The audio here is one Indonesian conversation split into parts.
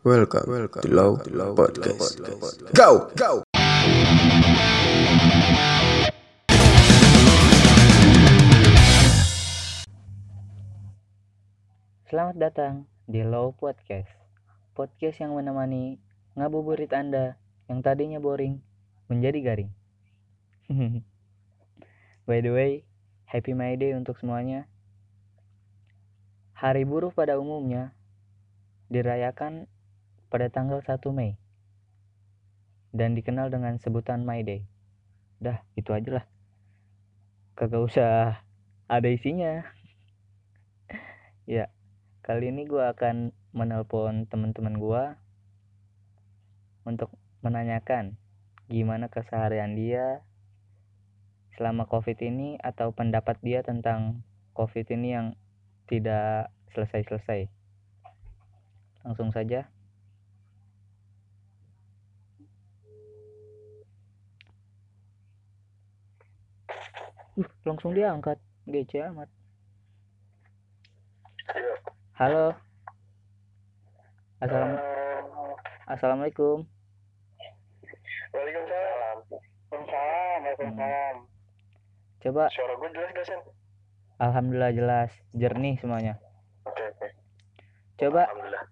Welcome, welcome to Low Podcast. Go, go. Selamat datang di Low Podcast. Podcast yang menemani ngabuburit Anda yang tadinya boring menjadi garing. By the way, Happy May Day untuk semuanya. Hari buruh pada umumnya dirayakan pada tanggal 1 Mei dan dikenal dengan sebutan May Day. Dah, itu aja lah. Kagak usah ada isinya. ya, kali ini gue akan menelpon teman-teman gue untuk menanyakan gimana keseharian dia selama covid ini atau pendapat dia tentang covid ini yang tidak selesai-selesai langsung saja uh, langsung diangkat gece amat halo Assalam Assalamualaikum Waalaikumsalam. Waalaikumsalam. Waalaikumsalam. coba Suara gue jelas gak, Sen? Alhamdulillah jelas jernih semuanya Oke, oke. coba Alhamdulillah.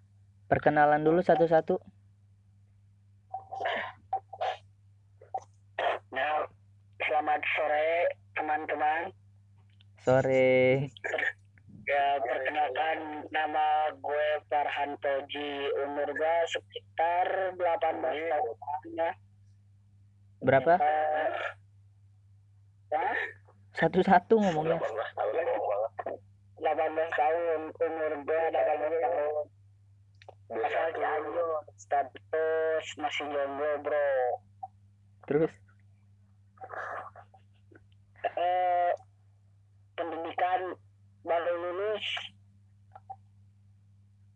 perkenalan dulu satu-satu Nah, selamat sore teman-teman. sore Ya, perkenalkan nama gue Farhan Toji. Umur gue sekitar 18 tahun ya. berapa Eh, satu-satu ngomongnya 18 tahun. Umur gue 18 tahun. Asal Cianjur. Status masih jomblo, bro. terus eh, pendidikan baru lulus.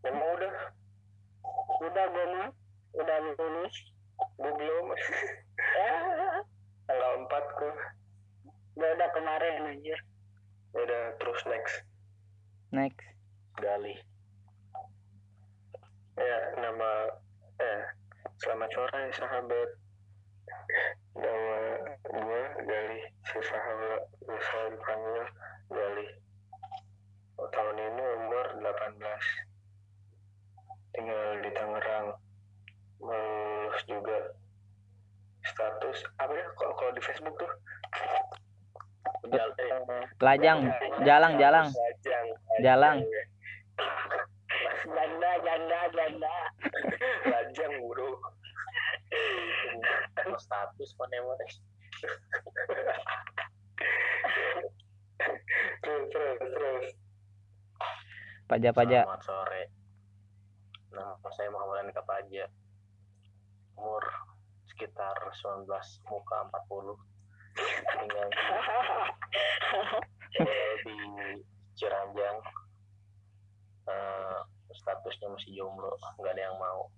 Emang udah udah gue mah udah lulus. Gue belum. Ya tanggal empat gue udah udah kemarin anjir. Udah terus next. Next. Gali. Ya nama eh selamat sore sahabat nama gue Gali si sahabat bisa dipanggil Gali Oh, tahun ini umur 18 tinggal di Tangerang. Lulus juga. Status apa ya kalau kalau di Facebook tuh? Lajang. Jalang jalang. Jalang. Janda, janda, janda. Lajang, bro. Status panemone. terus, terus, terus. pajak-pajak Selamat sore. Nama saya Muhammad Andika Paja. Umur sekitar 19 muka 40. Tinggal di, tinggal di Ciranjang. Eh, statusnya masih jomblo, nggak ada yang mau.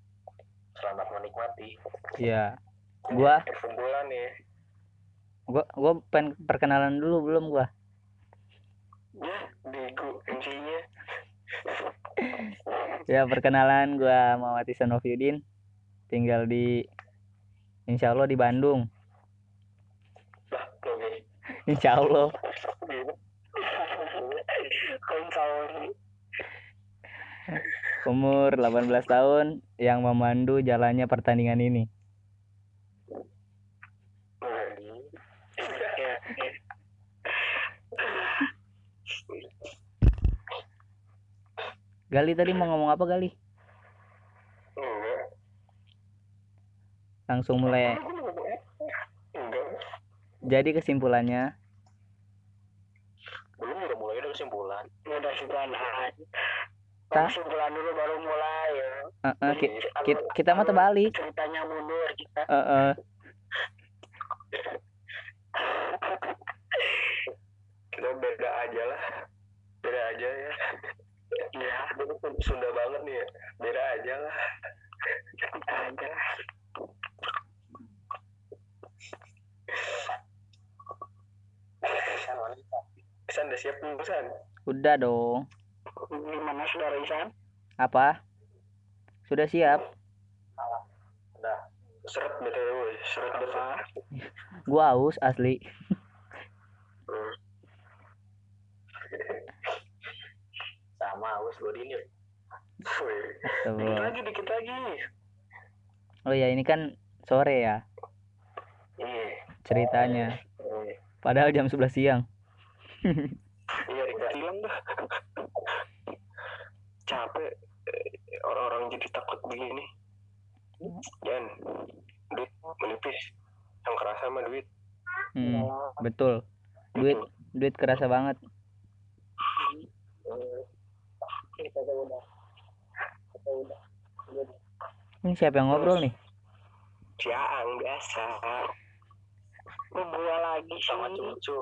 Selamat menikmati. ya gua Perkumpulan nih. gua gua pengen perkenalan dulu belum gua Ya, bego MC-nya. ya perkenalan gua Muhammad Ihsan Noviudin tinggal di Insya Allah di Bandung. Insya Allah umur 18 tahun yang memandu jalannya pertandingan ini Ya, ya. Gali tadi mau ngomong apa Gali Enggak. langsung mulai Enggak. jadi kesimpulannya Belum udah mulai ada kesimpulan. Udah kesimpulan aja. Tah? Kesimpulan dulu baru mulai ya. Eh, eh, ki- ki- kita mah terbalik Ceritanya mundur kita. Eh, eh. kita beda aja lah. Beda aja ya. Iya, itu Sunda banget nih ya. Beda aja lah. Beda aja. Isan udah siap belum San? Udah dong Gimana saudara Isan? apa Sudah siap. udah Seret BTW, seret BTW. Gua aus asli. sama harus gue ini Wih, Dikit lagi, dikit lagi. Oh ya, ini kan sore ya Iya. ceritanya. Iya. Padahal jam 11 siang. Iya, Rika hilang dah. Capek eh, orang-orang jadi takut begini. Dan duit menipis. Yang kerasa mah duit. Hmm, betul. Duit duit kerasa banget. Ini siapa yang ngobrol nih? Ciang biasa. Gua lagi sama sih. cucu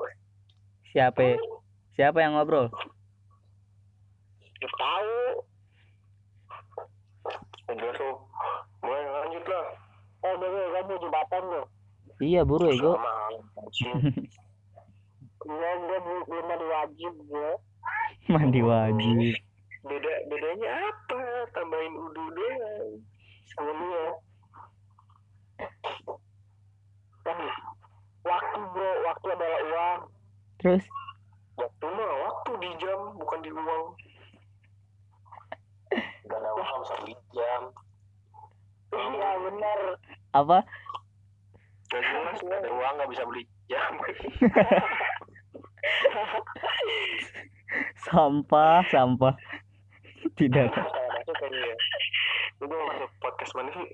Siapa? Siapa yang ngobrol? Dia tahu. Udah tuh. Mulai lanjut lah. Oh, bener, kamu jembatan lo. Iya, buru ego. Anjing. Iya, gue belum ada wajib gue. Mandi wajib. Beda bedanya apa? Tambahin udu doang. Sama dia. Kan, waktu bro, waktu adalah uang. Terus Waktu mah waktu di jam, bukan di uang. Gak ada uang bisa beli jam Iya benar. apa? Gak jelas gak ada uang gak bisa beli jam Sampah, sampah. Tidak. Masuk kali ya. Itu masuk podcast mana sih?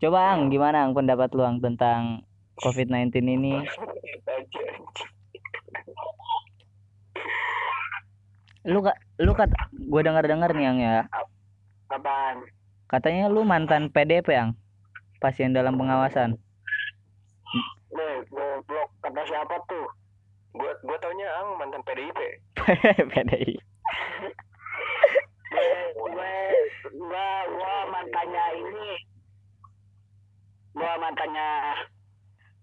Coba Ang, gimana Ang pendapat lu Ang tentang COVID-19 ini? Aja. Lu kak, lu kat, gua dengar-dengar nih Ang ya. Apaan? Katanya lu mantan PDP Ang. Pasien dalam pengawasan. Nih, goblok. Kata siapa tuh? Gua gua taunya Ang mantan PDIP. PDI. gue gue gue gue mantannya ini gue mantannya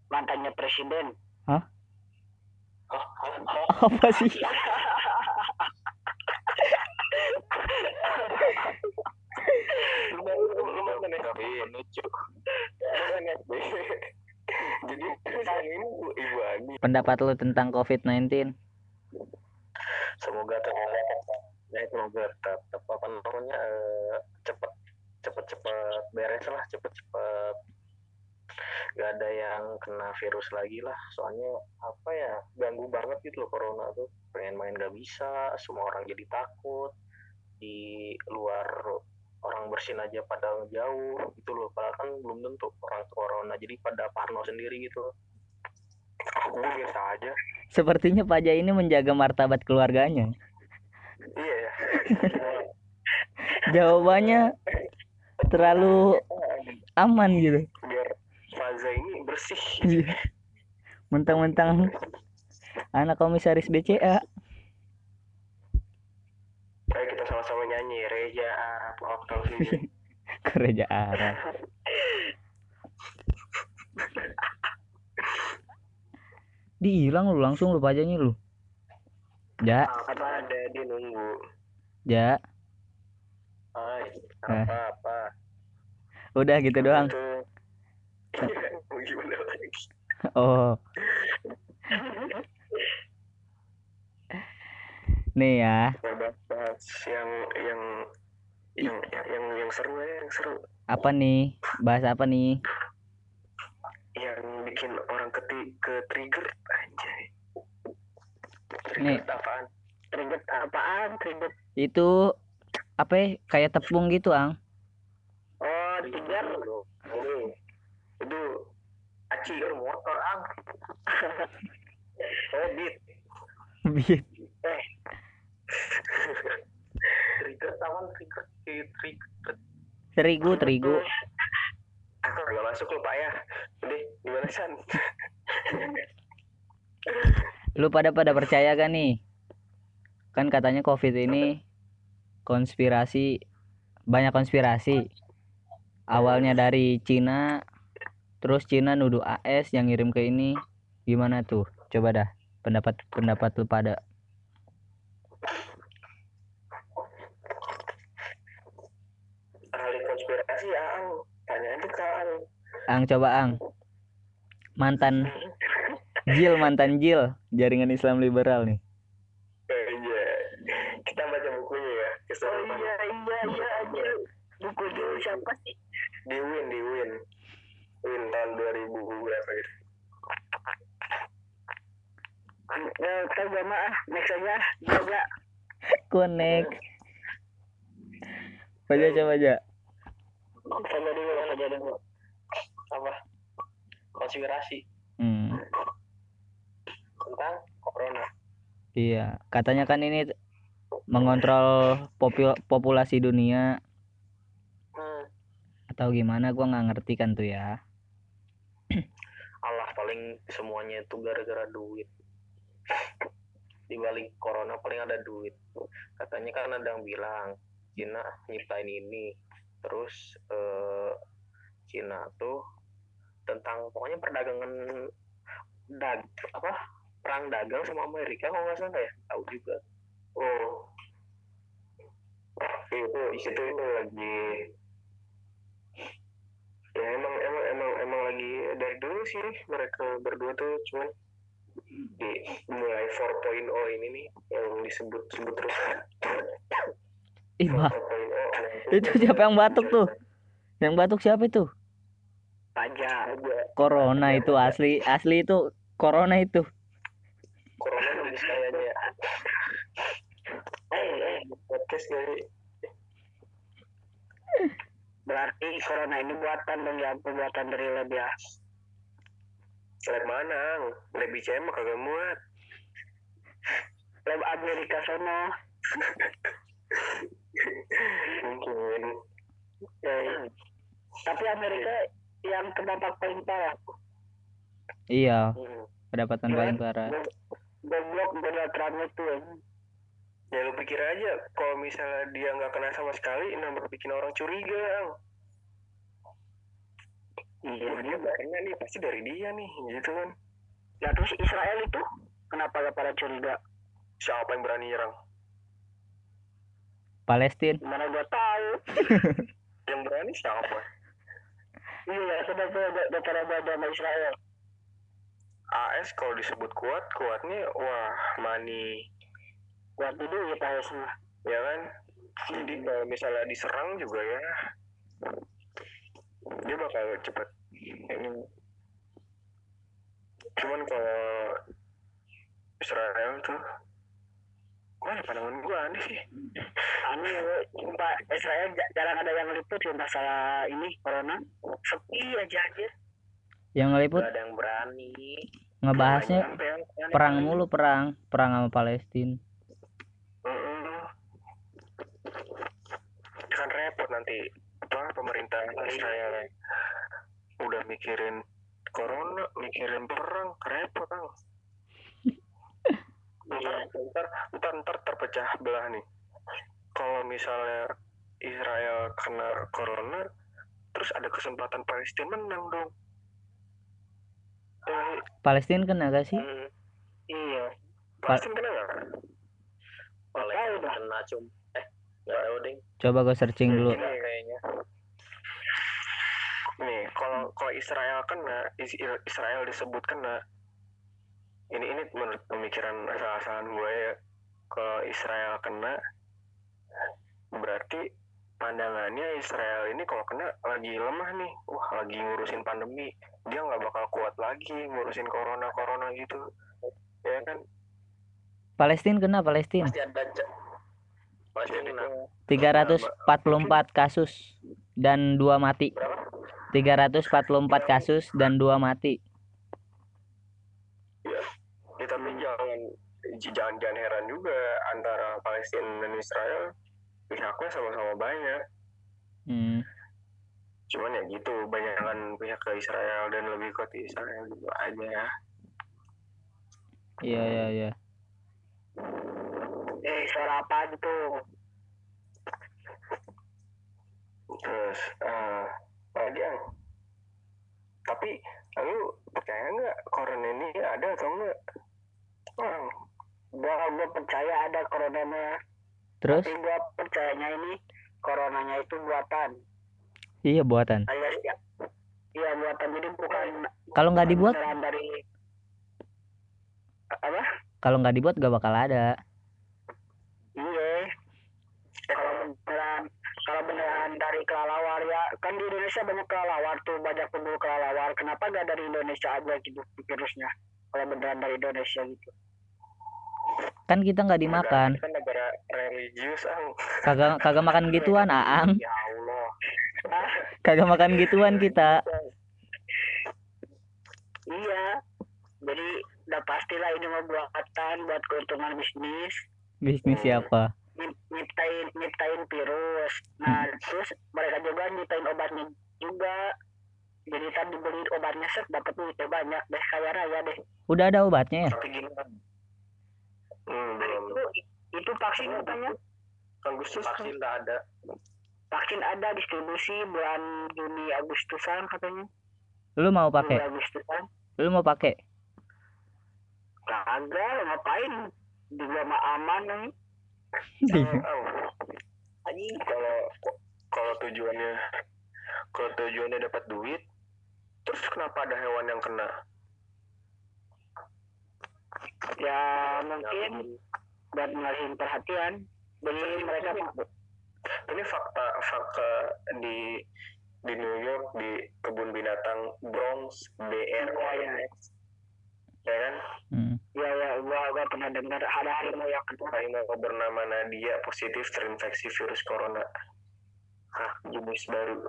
mantannya presiden Apa sih? lucu jadi ini Bu ibu Ani Pendapat lu tentang COVID-19? semoga tetap semoga tetap apa namanya eh, cepet cepet cepet beres lah cepet cepet gak ada yang kena virus lagi lah. Soalnya apa ya ganggu banget gitu loh corona tuh. Pengen main gak bisa semua orang jadi takut. Di luar orang bersin aja pada jauh gitu loh. Padahal kan belum tentu orang corona. Jadi pada parno sendiri gitu. Aku biasa aja. Sepertinya Pak Jai ini menjaga martabat keluarganya. iya ya. Jawabannya terlalu aman gitu. Bersih Iya. Mentang-mentang anak komisaris BCA. ayo kita sama-sama nyanyi Reja Arab Oktal sini Gereja Arab. Dihilang lu langsung lu pajanya lu. Ja, apa ada di nunggu ja. Hai, Eh. apa apa Udah gitu doang. Mau gimana lagi Oh. Nih ya, bahas yang yang yang yang yang seru ya yang seru apa nih? Bahas apa nih? yang bikin orang keti ke trigger anjay Nih. apaan trigger apaan trigger Itu apa ya? Kayak tepung gitu, Ang. oh trigger itu aci motor ang oh beat Biar. Trigger tawan trigger trigger terigu, terigu. aku nggak masuk lupa ya. Udah gimana san? Lu pada pada percaya kan nih? Kan katanya COVID ini konspirasi banyak konspirasi. Awalnya dari Cina, terus Cina nuduh AS yang ngirim ke ini. Gimana tuh? Coba dah pendapat pendapat lu pada. Ahli konspirasi ya, Aang tanya itu ke ang. Ang coba Ang. Mantan Jil mantan Jil. Jaringan Islam liberal nih. Eh, iya. Kita baca bukunya ya oh iya iya iya buku Jil siapa sih? Diwin diwin tahun 2000 berapa gitu. Ya kita gak ah next aja jaga Connect. Baca coba aja. saja dulu saja dulu apa? Konspirasi. Hmm, tentang corona. Iya, katanya kan ini mengontrol popul- populasi dunia. Hmm. atau gimana gua nggak ngerti kan tuh ya. Paling semuanya itu gara-gara duit. Di balik corona paling ada duit. Katanya kan ada yang bilang Cina nyiptain ini. Terus eh, Cina tuh tentang pokoknya perdagangan dag apa perang dagang sama Amerika kalau nggak salah ya? Tahu juga. Oh. Itu itu lagi ya emang emang emang emang lagi dari dulu sih mereka berdua tuh cuman di mulai 4.0 ini nih yang disebut sebut terus bah, 4.0 nah, itu siapa yang batuk tuh? Yang batuk siapa itu? pajak aja Corona itu asli, asli itu corona itu. corona nulis kayaknya eh eh podcast kali berarti corona ini buatan dong ya buatan dari lab ya? Lab mana lab ICM mah kagak muat. Lab Amerika sono mungkin. Eh, tapi Amerika yang terdampak paling parah. Iya, Hmm. pendapatan paling parah. goblok Donald Trump itu ya. lu pikir aja kalau misalnya dia nggak kena sama sekali nambah bikin orang curiga Ang. iya dia barangnya nih pasti dari dia nih gitu kan. Nah terus Israel itu kenapa gak pada curiga? Siapa yang berani nyerang? Palestina. mana gua tahu. Yang berani siapa? Iya tuh udah pada beda sama Israel. AS kalau disebut kuat kuatnya wah money buat itu ya tahu semua ya kan? Jadi kalau misalnya diserang juga ya dia bakal cepet. Ini. Cuman kalau Israel tuh mana pandangan gua? Aneh sih. Aneh ya sumpah Israel ja- jarang ada yang liput ya masalah ini corona. Sepi aja aja Yang ngeliput? Gak ada yang berani. Ngebahasnya perang mulu perang, perang sama Palestina. Mm-mm. kan repot nanti apa pemerintah Israel ya. udah mikirin corona mikirin perang repot kan ntar, ntar, ntar, ntar terpecah belah nih. Kalau misalnya Israel kena corona terus ada kesempatan Palestina menang dong. Eh, Palestina kena gak sih? mm, iya. Palestina kena nggak? Palestina kena cum eh nggak tahu ding Coba gue searching dulu. Gini kayaknya. Nih, kalau kalau Israel kena, Is- Israel disebut kena. Ini ini menurut pemikiran asal-asalan gue ya. Kalau Israel kena, berarti pandangannya Israel ini kalau kena lagi lemah nih. Wah, lagi ngurusin pandemi. Dia nggak bakal kuat lagi ngurusin corona-corona gitu. Ya kan? Palestina kena Palestina. Ada. 344 kasus dan dua mati. Berapa? 344 kasus dan dua mati. Ya, tapi jangan jangan jangan heran juga antara Palestina dan Israel pihaknya sama-sama banyak. Hmm. Cuman ya gitu, banyakan pihak ke Israel dan lebih ke Israel gitu aja. Iya iya iya. Eh suara apa gitu Terus, eh lagi yang tapi lu percaya nggak corona ini ada atau enggak? Wah, gua gua percaya ada corona Terus? Tapi gua percayanya ini coronanya itu buatan. Iya buatan. Alias ya iya buatan. Jadi bukan kalau nggak dibuat? dari apa? Kalau nggak dibuat gak bakal ada iya kalau beneran kalau beneran dari kelelawar ya kan di Indonesia banyak kelelawar tuh banyak pemburu kelelawar kenapa gak dari Indonesia aja gitu virusnya. Kalau beneran dari Indonesia gitu. Kan kita nggak dimakan. kan negara religius ah kagak kagak makan gituan aang ya Allah. Ah kagak makan gituan kita. Iya. Jadi udah pastilah ini mah buatan buat keuntungan bisnis. Bisnis siapa Nyip- nyiptain nyiptain virus nah terus mereka juga nyiptain obatnya juga jadi tadi beli obatnya set dapat duitnya banyak deh kaya raya deh. Udah ada obatnya ya? Hmm, belum itu itu vaksin katanya. Agustus. Vaksin nggak ada. Vaksin ada distribusi bulan Juni Agustusan katanya. Lu mau pakai? Agustusan. Lu mau pakai? Kagak ngapain? Juga mah aman nih. Oh, anjing kalau kalau tujuannya kalau tujuannya dapat duit terus kenapa ada hewan yang kena ya mungkin buat ngalihin perhatian jadi mereka ini fakta fakta di di New York di kebun binatang Bronx BR Iya, iya. ya kan Hmm. ya ya gua gua pernah dengar ada harimau yang kena harimau bernama Nadia positif terinfeksi virus corona ah jenis baru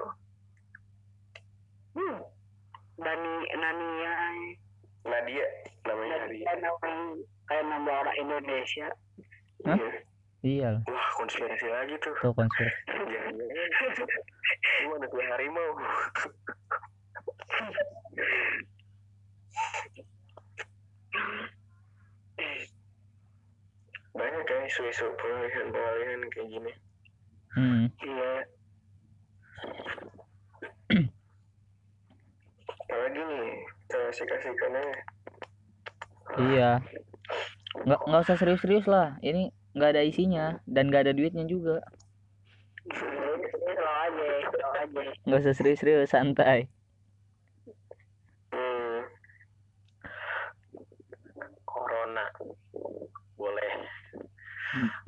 hmm. Dani Nania Nadia namanya Nadia kayak nama kayak nama orang Indonesia. Hah? Iya. iya. Wah konspirasi lagi tuh. Tuh konspirasi. Ada dua harimau. Banyak kan isu-isu pengalihan pengalihan kayak gini. Hmm. iya apalagi nih kasih-kasihkan aja iya. Nggak nggak usah serius-serius lah. Ini nggak ada isinya dan nggak ada duitnya juga. Nggak usah serius-serius santai. Hmm. corona. Boleh.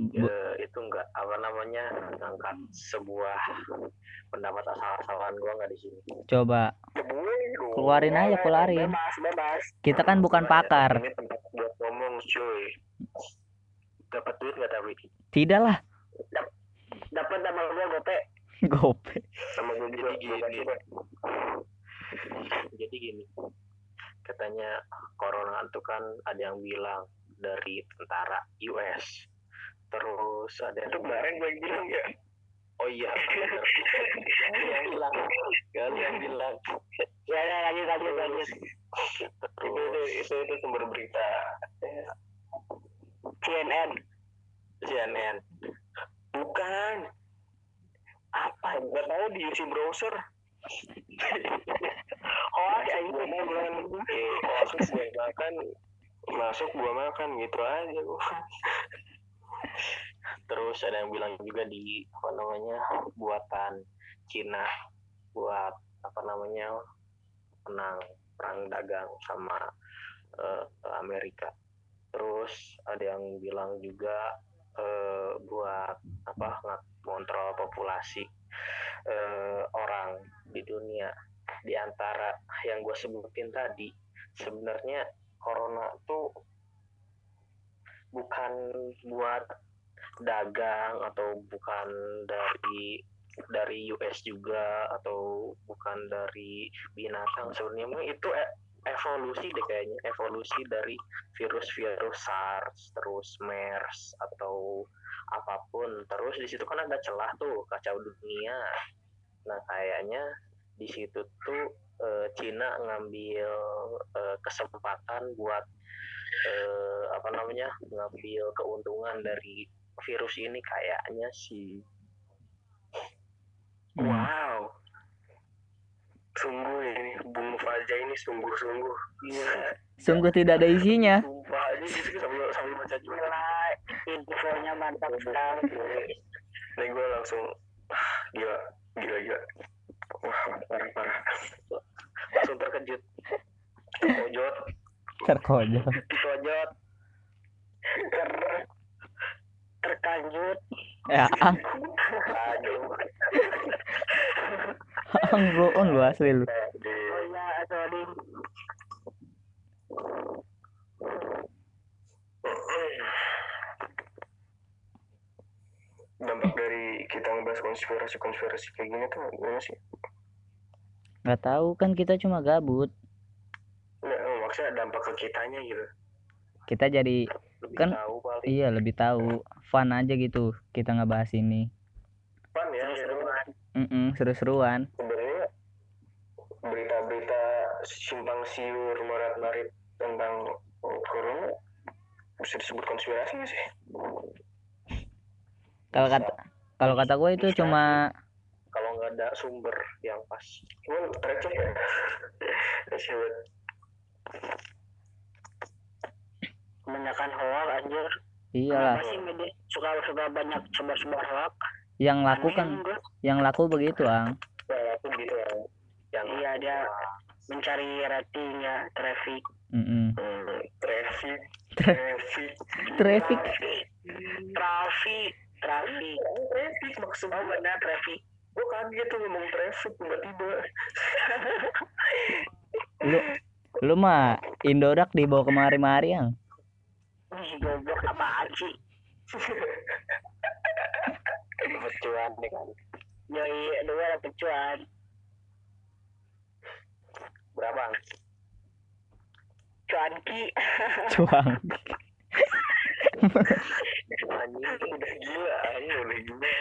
Bu- Eh, itu enggak apa namanya ngangkat sebuah pendapat asal-asalan gua nggak di sini. Coba. Ya. Keluarin aja keluarin. bebas bebas. Kita kan bukan pakar. ini tempat buat ngomong cuy. Dapat duit nggak tapi tidak lah. Dapat sama gua gope. Gope. Sama gue juga. Gini. Jadi gini. Katanya corona itu kan ada yang bilang dari tentara US terus ada yang kemarin gue bilang ya. Oh iya. Gali yang bilang Gali yang bilang ya ya lanjut lanjut lanjut. itu itu itu, itu sumber berita. CNN CNN bukan. Apa? Nggak tahu di UC browser. Oh saya itu eh, masuk gue makan. Masuk gua makan gitu aja gua. Terus ada yang bilang juga di apa namanya buatan Cina. Buat apa namanya menang perang dagang sama eh, Amerika. Terus ada yang bilang juga eh, buat apa ngontrol populasi eh, orang di dunia. Di antara yang gue sebutin tadi sebenarnya corona tuh bukan buat dagang atau bukan dari dari US juga atau bukan dari binatang sebenarnya. Itu e- evolusi deh kayaknya evolusi dari virus-virus SARS terus MERS atau apa pun. Terus di situ kan ada celah tuh kacau dunia. Nah kayaknya di situ tuh eh, Cina ngambil eh, kesempatan buat eh, apa namanya ngambil keuntungan dari virus ini kayaknya sih. Wow. Sungguh ini Bung Faja ini sungguh-sungguh. Iya. Sungguh tidak ada isinya. Sambil sambil baca juga. Gila infonya mantap sekali. Ini gue langsung ah, gila gila gila. Parah parah. Langsung terkejut. Pojot terkojol pojot ter terkanjut ya. Ang aduh ang bro on lu asli lu. Oh iya sorry dampak dari kita ngebahas konspirasi konspirasi kayak gini tuh gimana sih? Nggak tahu kan kita cuma gabut. Nggak maksudnya dampak ke kitanya gitu. Kita jadi lebih Kan- tahu paling. iya lebih tahu. Fun aja gitu kita ngebahas ini. Fun ya gitu. Mm-mm, seru-seruan. Sebenarnya berita-berita simpang siur marat marit tentang corona bisa disebut konspirasi nggak sih? Kalau kata kalau kata gue itu cuma kalau nggak ada sumber yang pas. Cuman receh ya. Receh banget kebanyakan hoax anjir. Iyalah Kenapa sih media suka suka banyak sebar-sebar hoax? Yang laku kan yang laku begitu ang. Ya aku gitu ya yang iya dia mencari rating ya traffic. Mm-mm. hmm, traffic. Traffic. Traffic. Traffic. Traffic. Traffic maksudnya benar traffic? Gue kaget tuh ngomong traffic tiba-tiba. Lu lu mah Indodax dibawa kemari-mari yang Ih, goblok apaan sih? Pecuan nih kan? Yoi, dua ada pecuan berapa? Cuanki cuang anjing udah gila anjing udah gila.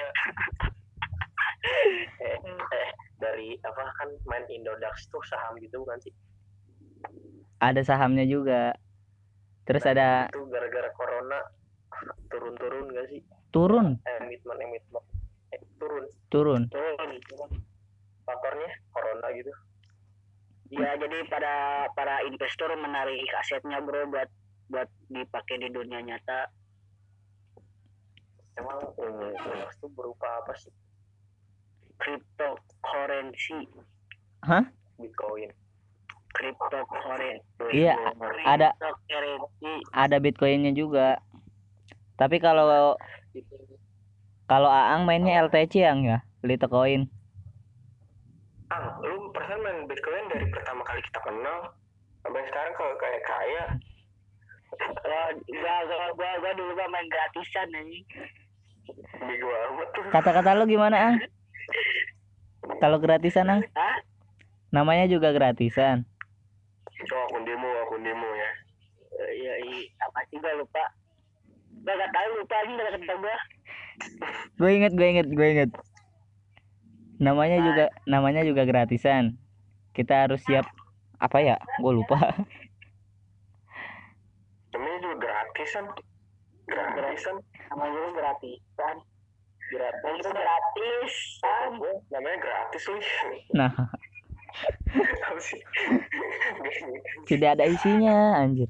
Eh, eh dari apa kan main Indodax tuh saham gitu kan sih? Ada sahamnya juga. Terus ada itu gara-gara corona turun-turun turun. Emitmen emitmen eh, turun. Turun. Turun faktornya corona gitu. Ya jadi para para investor menarik asetnya bro buat buat dipakai di dunia nyata. Emang um, Indodax tuh berupa apa sih? Cryptocurrency. Bitcoin. Cryptocurrency. Iya, ada- cryptocurrency. ada bitcoinnya juga. Tapi kalau itu kalau Aang mainnya LTC yang ya? Litecoin ah lu perasaan main bitcoin dari pertama kali kita kenal sampai sekarang kalau kayak kaya. Gua gua gua gua, dulu gua main gratisan anjing. Bego amat tuh? Kata-kata lu gimana Ang kalau gratisan Ang Hah? namanya juga gratisan. Oh akun demo akun demo ya. Eh, iya iya. Apa sih gua lupa gua gak tahu lupa anjing gak kata gua. Gue inget gue inget gue inget namanya juga namanya juga gratisan. Kita harus siap apa ya? Gue lupa. Namanya juga gratisan. Gratisan. Namanya dulu gratisan. Gratis itu gratis namanya gratis nih nah. Tidak ada isinya anjir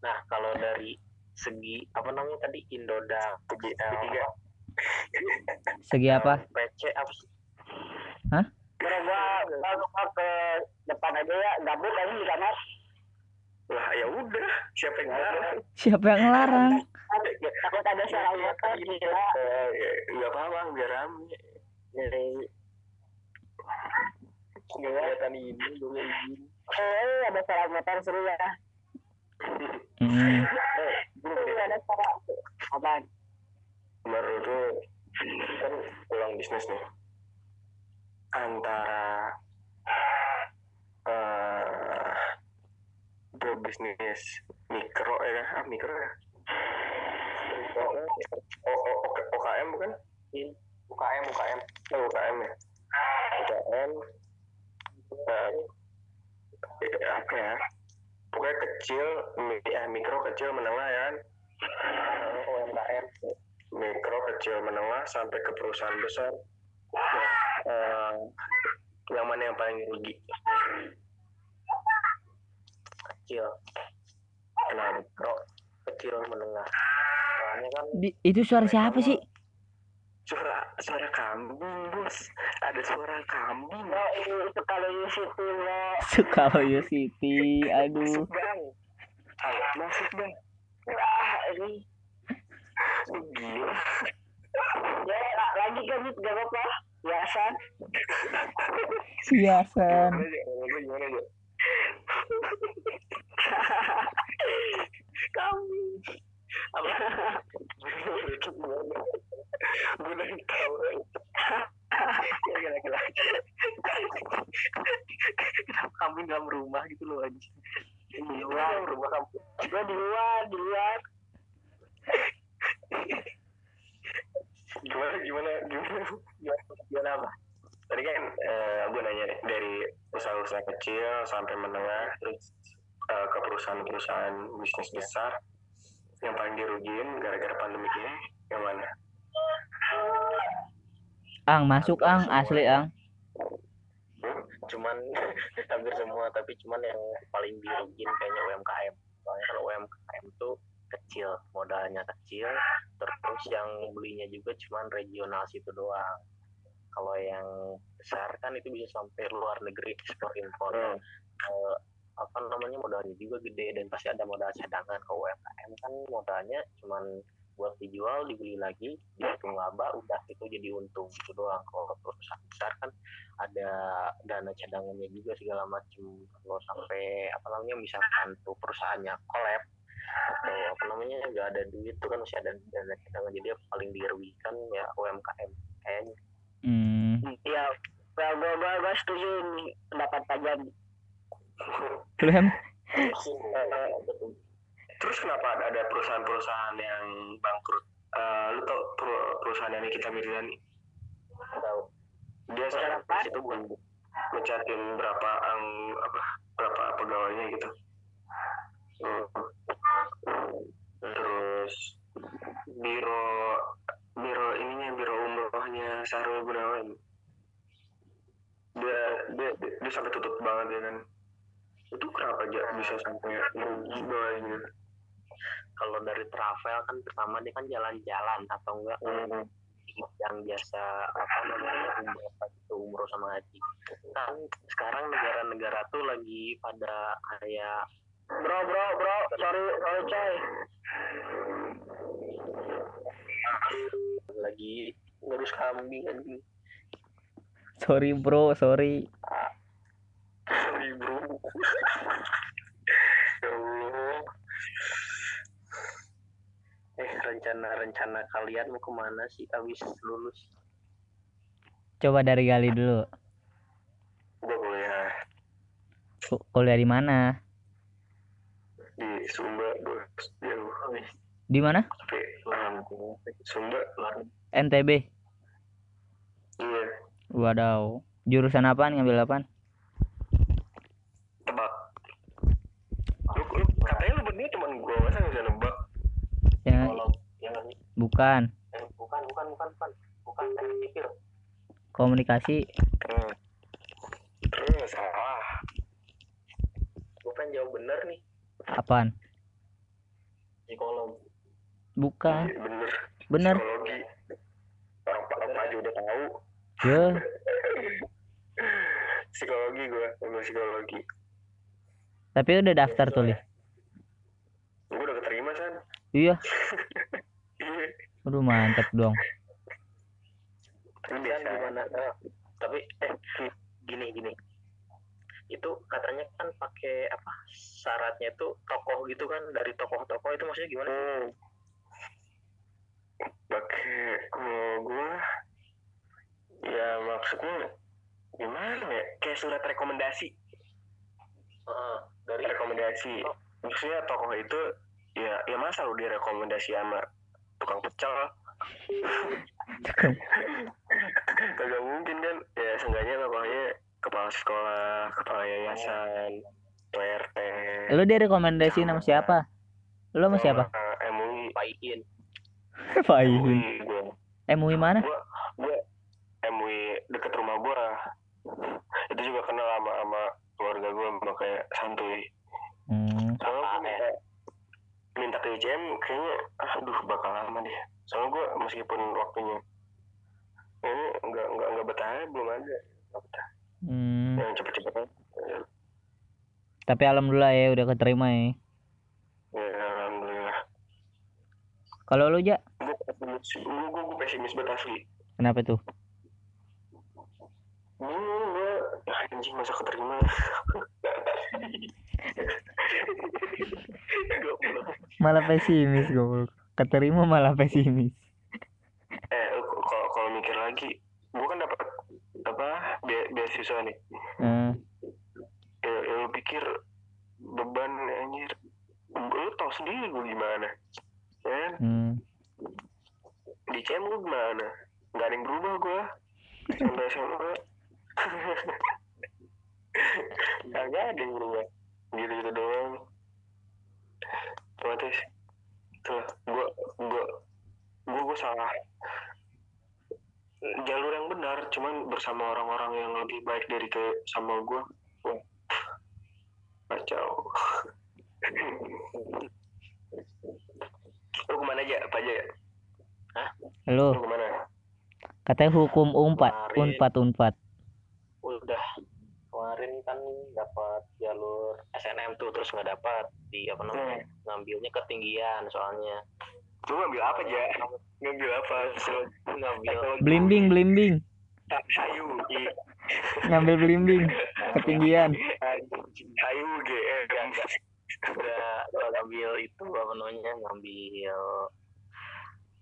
nah kalau dari segi apa namanya tadi Indodax tiga segi apa? PC apa sih? Bro, gua, gua, gua ke depan aja ya gabut aja di kamar. Lah ya udah siapa yang ngelarang? Siapa yang ngelarang? Takut ada suara motor gila. Eh, ya, nggak apa-apa biar rame. Jadi kegiatan ini izin eh ada suara motor seru ya Mm, Eh, ada suara apaan? Baru tuh kan pulang bisnis nih. Antara eh berbisnis mikro ya kan? Ah, mikro ya? O- O- O- OKM bukan? UKM UKM oh, UKM ya? UKM eh, eh, apa ya pokoknya kecil mi- eh, mikro kecil menengah ya kan? UMKM mikro kecil menengah sampai ke perusahaan besar. Nah, eh, yang mana yang paling rugi? Kecil. Nah mikro kecil menengah. Soalnya kan di- itu suara siapa sih suara suara kambing bos. Ada suara kambing. Ya, ini itu kalau Yusiti, bro. Sukawayo City aduh. Masuk bang. Ayo masuk bang. Wah, ini. Gila. Ya, la- lagi kan, Mit, gak apa-apa. Biasa. siasan gimana aja gimana gimana aja Kambing. Apa itu gimana gue lagi tahu lagi lagi lagi kenapa kambing dalam rumah gitu loh aja di luar. rumah kamu. Gue di luar, di luar. gimana gimana gimana? Gimana, gimana apa? Tadi kan eh, gue nanya dari usaha-usaha kecil sampai menengah terus eh, ke perusahaan-perusahaan bisnis besar yang paling dirugiin gara-gara pandemi ini yang mana? Ang masuk ang. asli ang. Cuman hampir semua tapi cuman yang paling dirugiin kayaknya UMKM soalnya kalau UMKM tuh kecil modalnya kecil terus yang belinya juga cuman regional situ doang. Kalau yang besar kan itu bisa sampai luar negeri ekspor impor Eh, apa namanya modalnya juga gede dan pasti ada modal cadangan kalau UMKM kan. Modalnya cuman buat dijual dibeli lagi dihitung laba udah itu jadi untung. Itu doang. Kalau perusahaan besar kan ada dana cadangannya juga segala macam kalau sampai apa namanya misalkan tuh perusahaannya collab atau apa namanya nggak ada duit tuh kan masih ada dana cadangan. Jadi yang paling dirugikan ya UMKM kayaknya hmm. Ya, gue, gue, gue, gue setuju pendapat Pak Lu em terus kenapa ada, perusahaan-perusahaan yang bangkrut? Eh, lu tau per- perusahaan yang kita Mirdani tahu dia situ bukan ngecatin berapa ang apa berapa pegawainya gitu. Hmm. terus biro biro ininya biro umrohnya Sarul Gunawan. Dia, dia dia dia sampai tutup banget ya kan itu kenapa aja bisa sampai rugi gitu kalau dari travel kan pertama dia kan jalan-jalan atau enggak yang jasa apa namanya umroh itu umroh sama haji. Kan sekarang negara-negara tuh lagi pada kayak Bro, bro, bro, sorry, sorry coy. lagi ngurus kambing anjing. Sorry bro sorry sorry bro. Ya Allah eh rencana-rencana kalian mau ke mana sih? Abis lulus. Coba dari Gali dulu. Gua kuliah. Ku- kuliah di mana? Di Sumba bos jauh di mana? Tapi Sumba NTB iya. Wadaw. Jurusan apaan? Ngambil apaan tebak lu, lu katanya lu berdua teman gua masa nggak bisa nebak ya yang bukan. Eh, bukan bukan bukan bukan. Bukan teknik sipil komunikasi. Hmm. terus salah. Gua pengen jawab bener nih. Apaan? Psikolog bukan. Iya, bener. Bener. Psikologi. Orang pak apa aja udah tahu. Ya psikologi gua ambil psikologi. Tapi udah daftar tuh. gua udah keterima san iya. Aduh mantep dong. Tapi biasa. gimana eh, tapi eh gini gini. Itu katanya kan pakai apa syaratnya itu tokoh gitu kan dari tokoh-tokoh itu maksudnya gimana? Sih? pakai kalau gua ya maksudnya gimana ya? Kayak surat rekomendasi. Dari rekomendasi. maksudnya tokoh itu ya ya masa lu direkomendasi sama tukang pecel? Kagak mungkin kan? Ya seenggaknya tokohnya kepala sekolah kepala yayasan PRT lu direkomendasi nama siapa? Lu sama siapa? Eh, MUI Paiin Faihin. MUI mana? Gue gue MUI deket rumah gue itu juga kenal sama sama keluarga gue sama kayak santuy. Hmm. soalnya minta ke UCM kayaknya aduh bakal lama deh. Soalnya gue meskipun waktunya ini enggak enggak enggak betah belum ada. Enggak betah. Hmm, yang cepet-cepet tapi alhamdulillah ya udah keterima ya. ya alhamdulillah. Kalau lu ja, gue pesimis gue gue, pesimis banget asli. Kenapa tuh? gue anjing masa keterima Malah pesimis goblok. Keterima malah pesimis. eh lu kalau kalau mikir lagi gue kan dapat apa be- beasiswa nih Hmm, ya, ya lu pikir beban anjir lu tau sendiri gue gimana ya kan? hmm. di CM gue gimana nggak ada yang berubah gue sampai SMA kagak ada yang berubah gitu gitu doang otomatis tuh gue gue gue gue salah jalur yang benar cuman bersama orang-orang yang lebih baik dari ke sama gue wah kacau lu ke mana aja apa aja ya Lu lu ke mana katanya hukum unpad, Kemarin. unpad, unpad. udah kemarin kan dapat jalur SNM tuh terus nggak dapat di apa namanya ngambilnya ketinggian soalnya lu ngambil apa aja ngambil apa ngambil Blimbing, blimbing. sayu i- Ngambil blimbing. Ketinggian. sayu GR udah udah ngambil itu apa namanya ngambil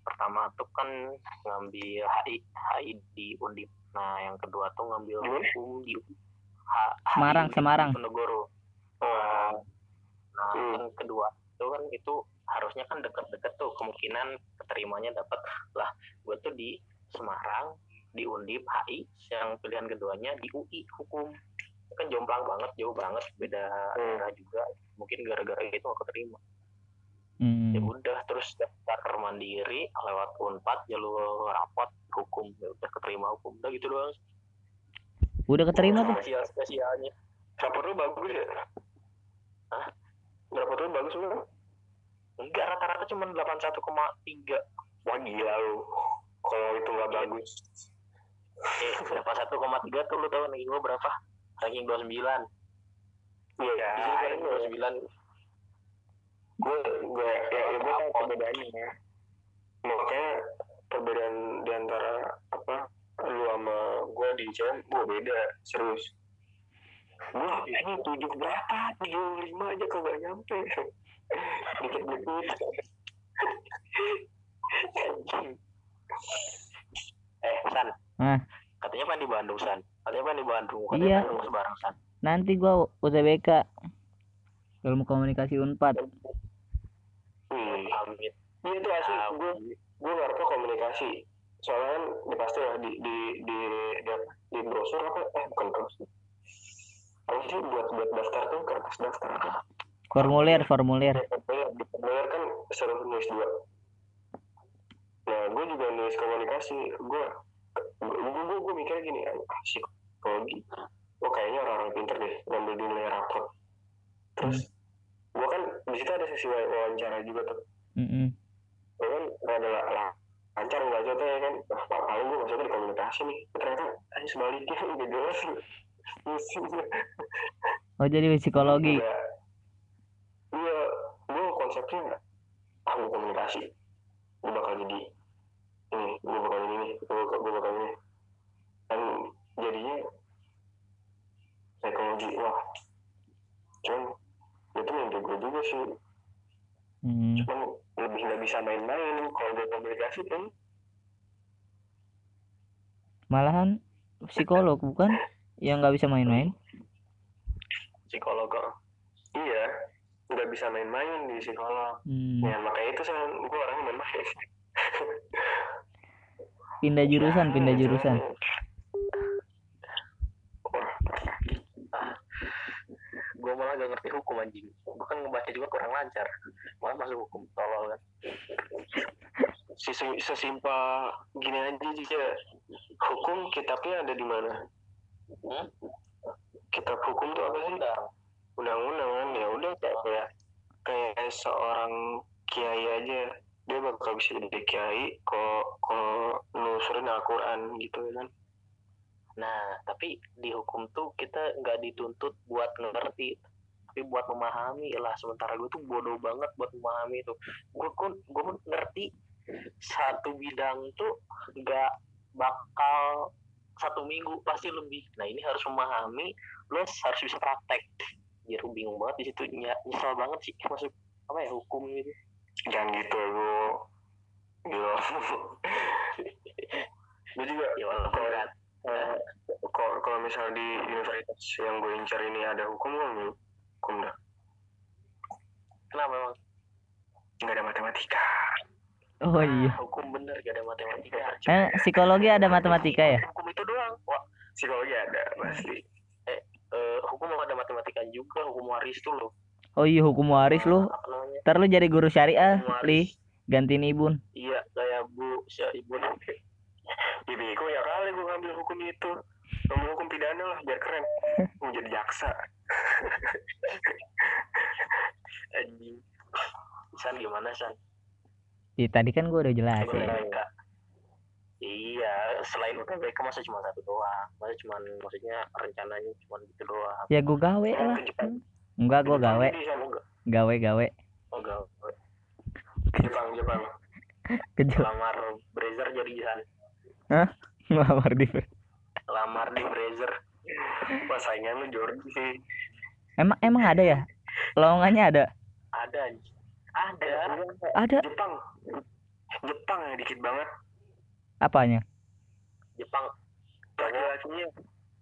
pertama tuh kan ngambil HI HI di Undip nah yang kedua tuh ngambil hukum di Semarang, Semarang. Diponegoro oh Nah, Hmm. yang kedua itu kan itu harusnya kan deket-deket tuh kemungkinan keterimanya dapat lah. Gue tuh di Semarang, di Undip HI, yang pilihan keduanya di UI hukum. Itu Kan jomplang banget, jauh banget, beda Hmm. daerah juga. Mungkin gara-gara itu gak keterima. Hmm. Ya udah, terus daftar mandiri lewat Unpad jalur rapot hukum, ya udah keterima hukum. Udah gitu doang. Udah keterima tuh. Spesial spesialnya. rapor lu bagus ya Hah? rapor lu bagus lu Enggak rata-rata cuma 81,3 wah gila lu kalau itu nggak bagus Eh, dapat 1,3 tuh lu tahu ranking gua berapa? Ranking 29. iya Di sini gua ranking 29. Gue gue ya, ya gue tahu perbedaannya ya makanya perbedaan di antara apa lu sama gue di CM gue beda serius gue ini tujuh berapa tujuh lima aja kagak nyampe dikit dikit Eh, San. Hah? Katanya pan di Bandung, San. Katanya pan di Bandung. Iya. Katanya Bandung sebarang, San. Nanti gua UTBK. Ilmu komunikasi unpad. Hmm. Amit. iya tuh asli. Gue gue ngarepnya komunikasi. Soalnya kan di pasti lah di di di di, di brosur apa? Eh bukan brosur. Apa sih buat buat daftar tuh kertas daftar. Apa Formulir, formulir. Ya, formulir di formulir kan suruh nulis dua. Nah gue juga nulis komunikasi. Gue gue gue, gue mikirnya gini ah, psikologi oh kayaknya orang-orang pinter deh ngambil nilai rapor terus gue kan di situ ada sesi wa- wawancara juga tuh Mm-mm. gue kan rada la- la- lancar nggak aja ya kan ah, pak paling gue masuknya di komunikasi nih ternyata aja sebaliknya udah jelas pusing Oh jadi psikologi. Iya. Iya, gue konsepnya ah gue komunikasi, gue bakal jadi ini, gue bakal ini, gue bakal, gue bakal ini. Dan jadinya psikologi, wah, cuman itu mimpi gue juga sih, Hmm. cuman lebih nggak bisa main-main kalau gue komunikasi kan. Malahan psikolog bukan? Yang nggak bisa main-main. Psikolog. kok. Iya, nggak bisa main-main di psikolog. Hmm. Ya makanya itu saya, gue orangnya main-main. Pindah jurusan, pindah jurusan. Gue malah gak ngerti hukum anjing. Gue kan ngebaca juga kurang lancar. Malah masuk hukum tolol kan. Sesim- sesimpel gini aja juga hukum kitabnya ada di mana Hmm? kitab hukum tuh apa sih Undang. undang-undang kan ya udah kayak kayak seorang kiai aja dia bakal bisa jadi kiai kok kalau lu nelusurin Al-Quran gitu kan Nah, tapi di hukum tuh kita nggak dituntut buat ngerti, tapi buat memahami lah. Sementara gue tuh bodoh banget buat memahami itu. Gue pun gue pun ngerti satu bidang tuh nggak bakal satu minggu pasti lebih. Nah ini harus memahami, lo harus bisa praktek. Jadi bingung banget di situ, Ny- nyesel banget sih masuk apa ya hukum gitu. jangan gitu bro gitu gue juga Ya walaupun kalau berat. eh, kalau kalau misal di universitas yang gue incar ini ada hukum gue ambil hukum dah Kenapa emang? nggak ada matematika Oh iya. Hukum bener gak ada matematika. Eh, psikologi ada matematika ya? Hukum itu doang. Wah, psikologi ada pasti eh, hukum ada matematika juga hukum waris tuh loh Oh iya hukum waris lu. apa namanya Ntar lu jadi guru syariah. Li. Gantiin ibun. iya kayak bu ibu ya bego ya kali gue ngambil hukum itu. Ngambil hukum pidana lah biar keren. Mau jadi jaksa. Anjing. San gimana san? Ih, tadi kan gua udah jelasin. UTBK iya selain UTBK masa cuma satu doang. Masa cuma maksudnya rencananya cuma gitu doang. Ya gua gawe Kan lah. ke Jepang Enggak gua gawe, gawe gawe. oh enggak Jepang Jepang. Kejel. lamar Brazer jadi san Ngelamar di. lamar di Brazer Wah saingan lu Jordi sih. Emang emang ada ya? Lowongannya ada. ada ada. Ada. Jepang. Jepang ya dikit banget. Apanya? Jepang. Laki-lakinya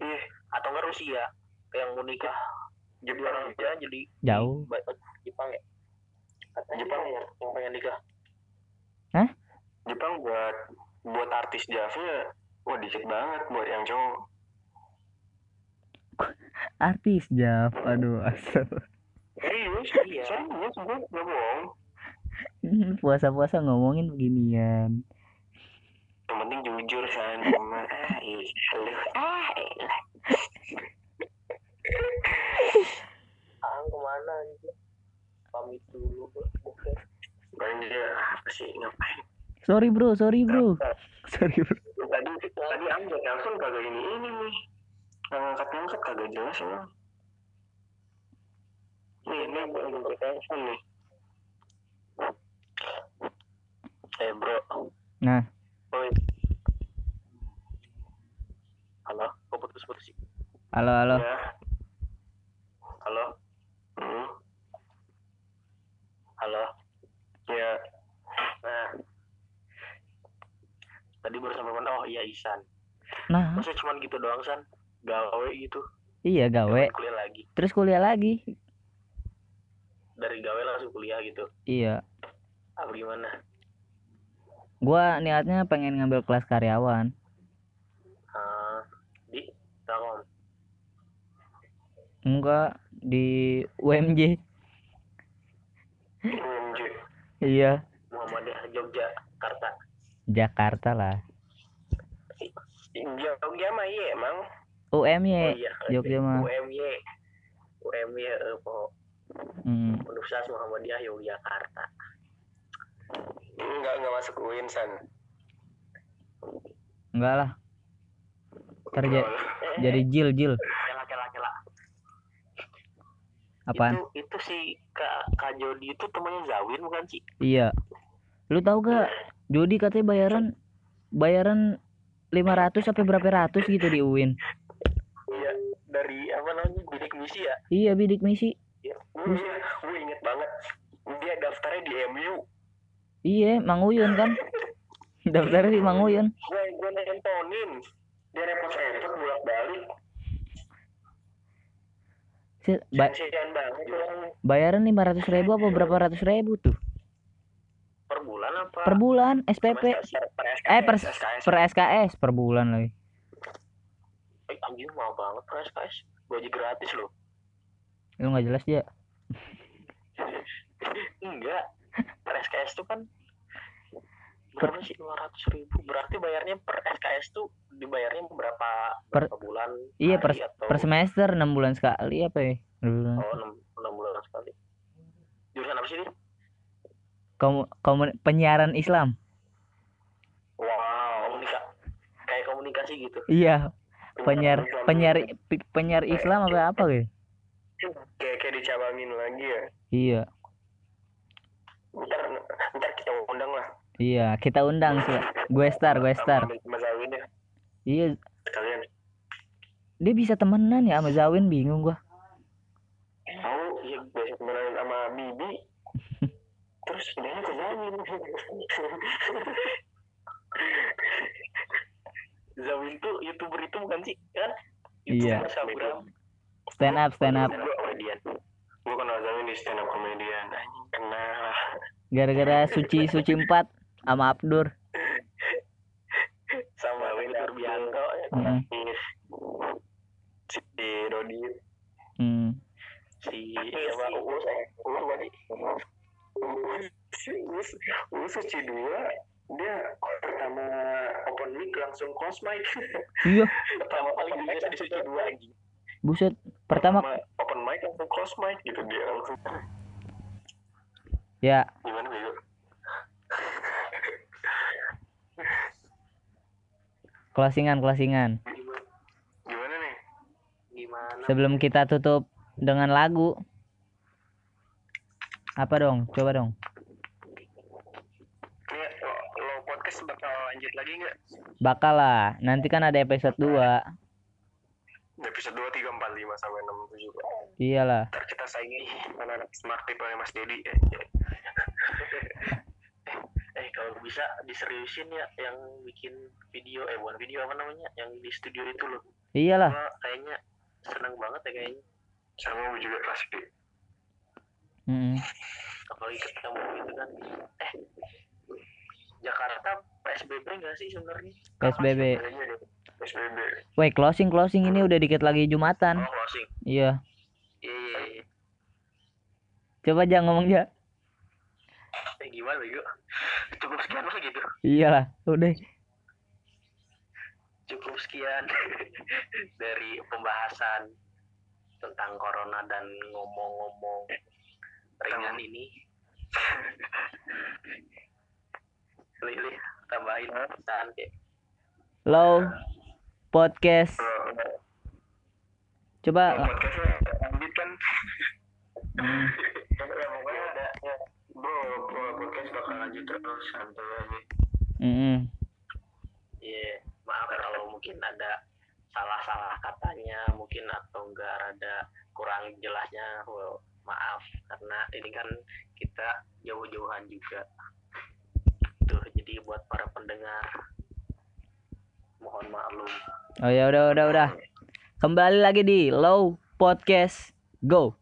iya. Atau enggak Rusia yang mau nikah. Jepang aja jadi Jauh. Jepang ya. Katanya Jepang ya yang pengen nikah. Jepang buat buat artis javnya wah dikit banget buat yang cowok Artis Jav. Aduh, asal. serius Iya. serius gue nggak bohong Puasa-puasa ngomongin beginian. yang penting jujur san sama ah ih lu ah elah. ah ke mana anjir pamit dulu paling dia apa sih ngapain Sorry bro, sorry bro. Sorry bro. tadi tadi ambil telepon kagak ini ini nih nggak ngangkat ngangkat kagak jelas emang nih ini ambil telepon nih eh bro Nah. Oi. halo kok putus-putus sih Halo, halo. ya halo hmm. halo ya nah tadi baru sampai mana? Oh iya Isan Nah, masa cuma gitu doang san. Gawe gitu. Iya gawe. kuliah lagi. Terus kuliah lagi. dari gawe langsung kuliah gitu. Iya. apa gimana? Gua niatnya pengen ngambil kelas karyawan. Ah, di? Telkom? Enggak di UMJ. UMJ Iya, Muhammadiyah Yogyakarta Jakarta lah. Jogja mah iya emang oh UMY. iya Jogja mah. UMY UMY eh, po- Hmm. Universitas Muhammadiyah Yogyakarta enggak enggak masuk UIN san Enggak lah. Kerja jadi jil jil. kela kela kela Apaan? itu itu si kak kak Jody itu temannya Zawin bukan sih Iya. Lu tahu gak? Jody katanya bayaran bayaran 500 sampai berapa ratus gitu di UIN. iya dari apa namanya bidik misi ya Iya, bidik misi. Iya. Gue inget banget. Dia daftarnya di MU. Iya, Mang Uyun kan. Daftarnya di Mang Uyun. Gue gue nontonin. Dia repot-repot bolak balik. Si- ba- bayaran 500 ribu apa berapa ratus ribu tuh? Per bulan apa? Per bulan SPP. Per Eh, per, SKS. per SKS per bulan lagi. eh, anjing mahal banget per SKS gaji gratis loh. Lu nggak jelas ya? enggak. Per SKS tuh kan berapa sih? 500 ribu. Berarti bayarnya per SKS tuh dibayarnya berapa Per- berapa bulan Iya, per, atau per semester 6 bulan sekali apa ya? Oh 6, 6 bulan sekali. Jurusan apa sih dia Komu, komu- penyiaran Islam. Wow. komunika komunikasi gitu. Iya penyiar penyiar penyiar Islam apa apa gitu? Kayak kayak dicabangin lagi ya. Iya. Ntar ntar kita undang lah. Iya kita undang sih. Gue star gue star. Sama Mas Zawin ya. Iya. Sekalian. Dia bisa temenan ya sama Zawin bingung gua. Tahu iya biasa temenan sama Bibi terus Zawin Zawin tuh youtuber itu bukan sih? Kan? Iya. YouTuber Sabram. stand up stand up. Gue kenal Zawin di stand up komedian. Anjing kenal gara-gara suci suci empat sama Abdur. Sama Zawin Turbianto ya. Mm, si Rodi mm. si siapa? Uus eh Uus tadi si Uus Uus si dua dia pertama open mic langsung close mic. Iya. Pertama kali di Indonesia di Suci dua anjing. Buset pertama open mic langsung close mic gitu dia langsung. Ya. Gimana bego? Closingan closingan. Gimana nih? Gimana? Sebelum kita tutup dengan lagu apa dong? Coba dong. Ini lo, lo podcast bakal lanjut lagi nggak? Bakal lah. Nanti kan ada episode 2 episode dua tiga empat lima sampai enam tujuh. Iyalah ntar kita saingi anak-anak smart oleh Mas Dedi eh, eh. Kalau bisa diseriusin ya yang bikin video eh bukan video apa namanya? Yang di studio itu loh. Iyalah Gua kayaknya seneng banget ya kayaknya. Sama gue juga klasik deh Mm-mm. apalagi ketemu gitu kan. Eh Jakarta PSBB nggak sih sebenarnya? PSBB Kayaknya deh SBB Woi closing closing ini udah dikit lagi Jumatan. Oh closing. Iya. Iya iya iya. Coba jangan ngomong ya. Eh gimana bego? Cukup sekian masa gitu iyalah udah. Cukup sekian dari pembahasan tentang corona dan ngomong-ngomong ringan ini. Lili tambahin pesan kayak low podcast. Kalau coba. Podcastnya lanjut kan. Hmm, ya pokoknya ada ya, bro bro podcast bakal lanjut terus santai aja. Mm-mm. Iya, maaf kalau mungkin ada salah-salah katanya mungkin atau enggak ada kurang jelasnya. Well, maaf karena ini kan kita jauh-jauhan juga. Tuh, jadi buat para pendengar mohon maklum. oh ya udah udah udah kembali lagi di low podcast go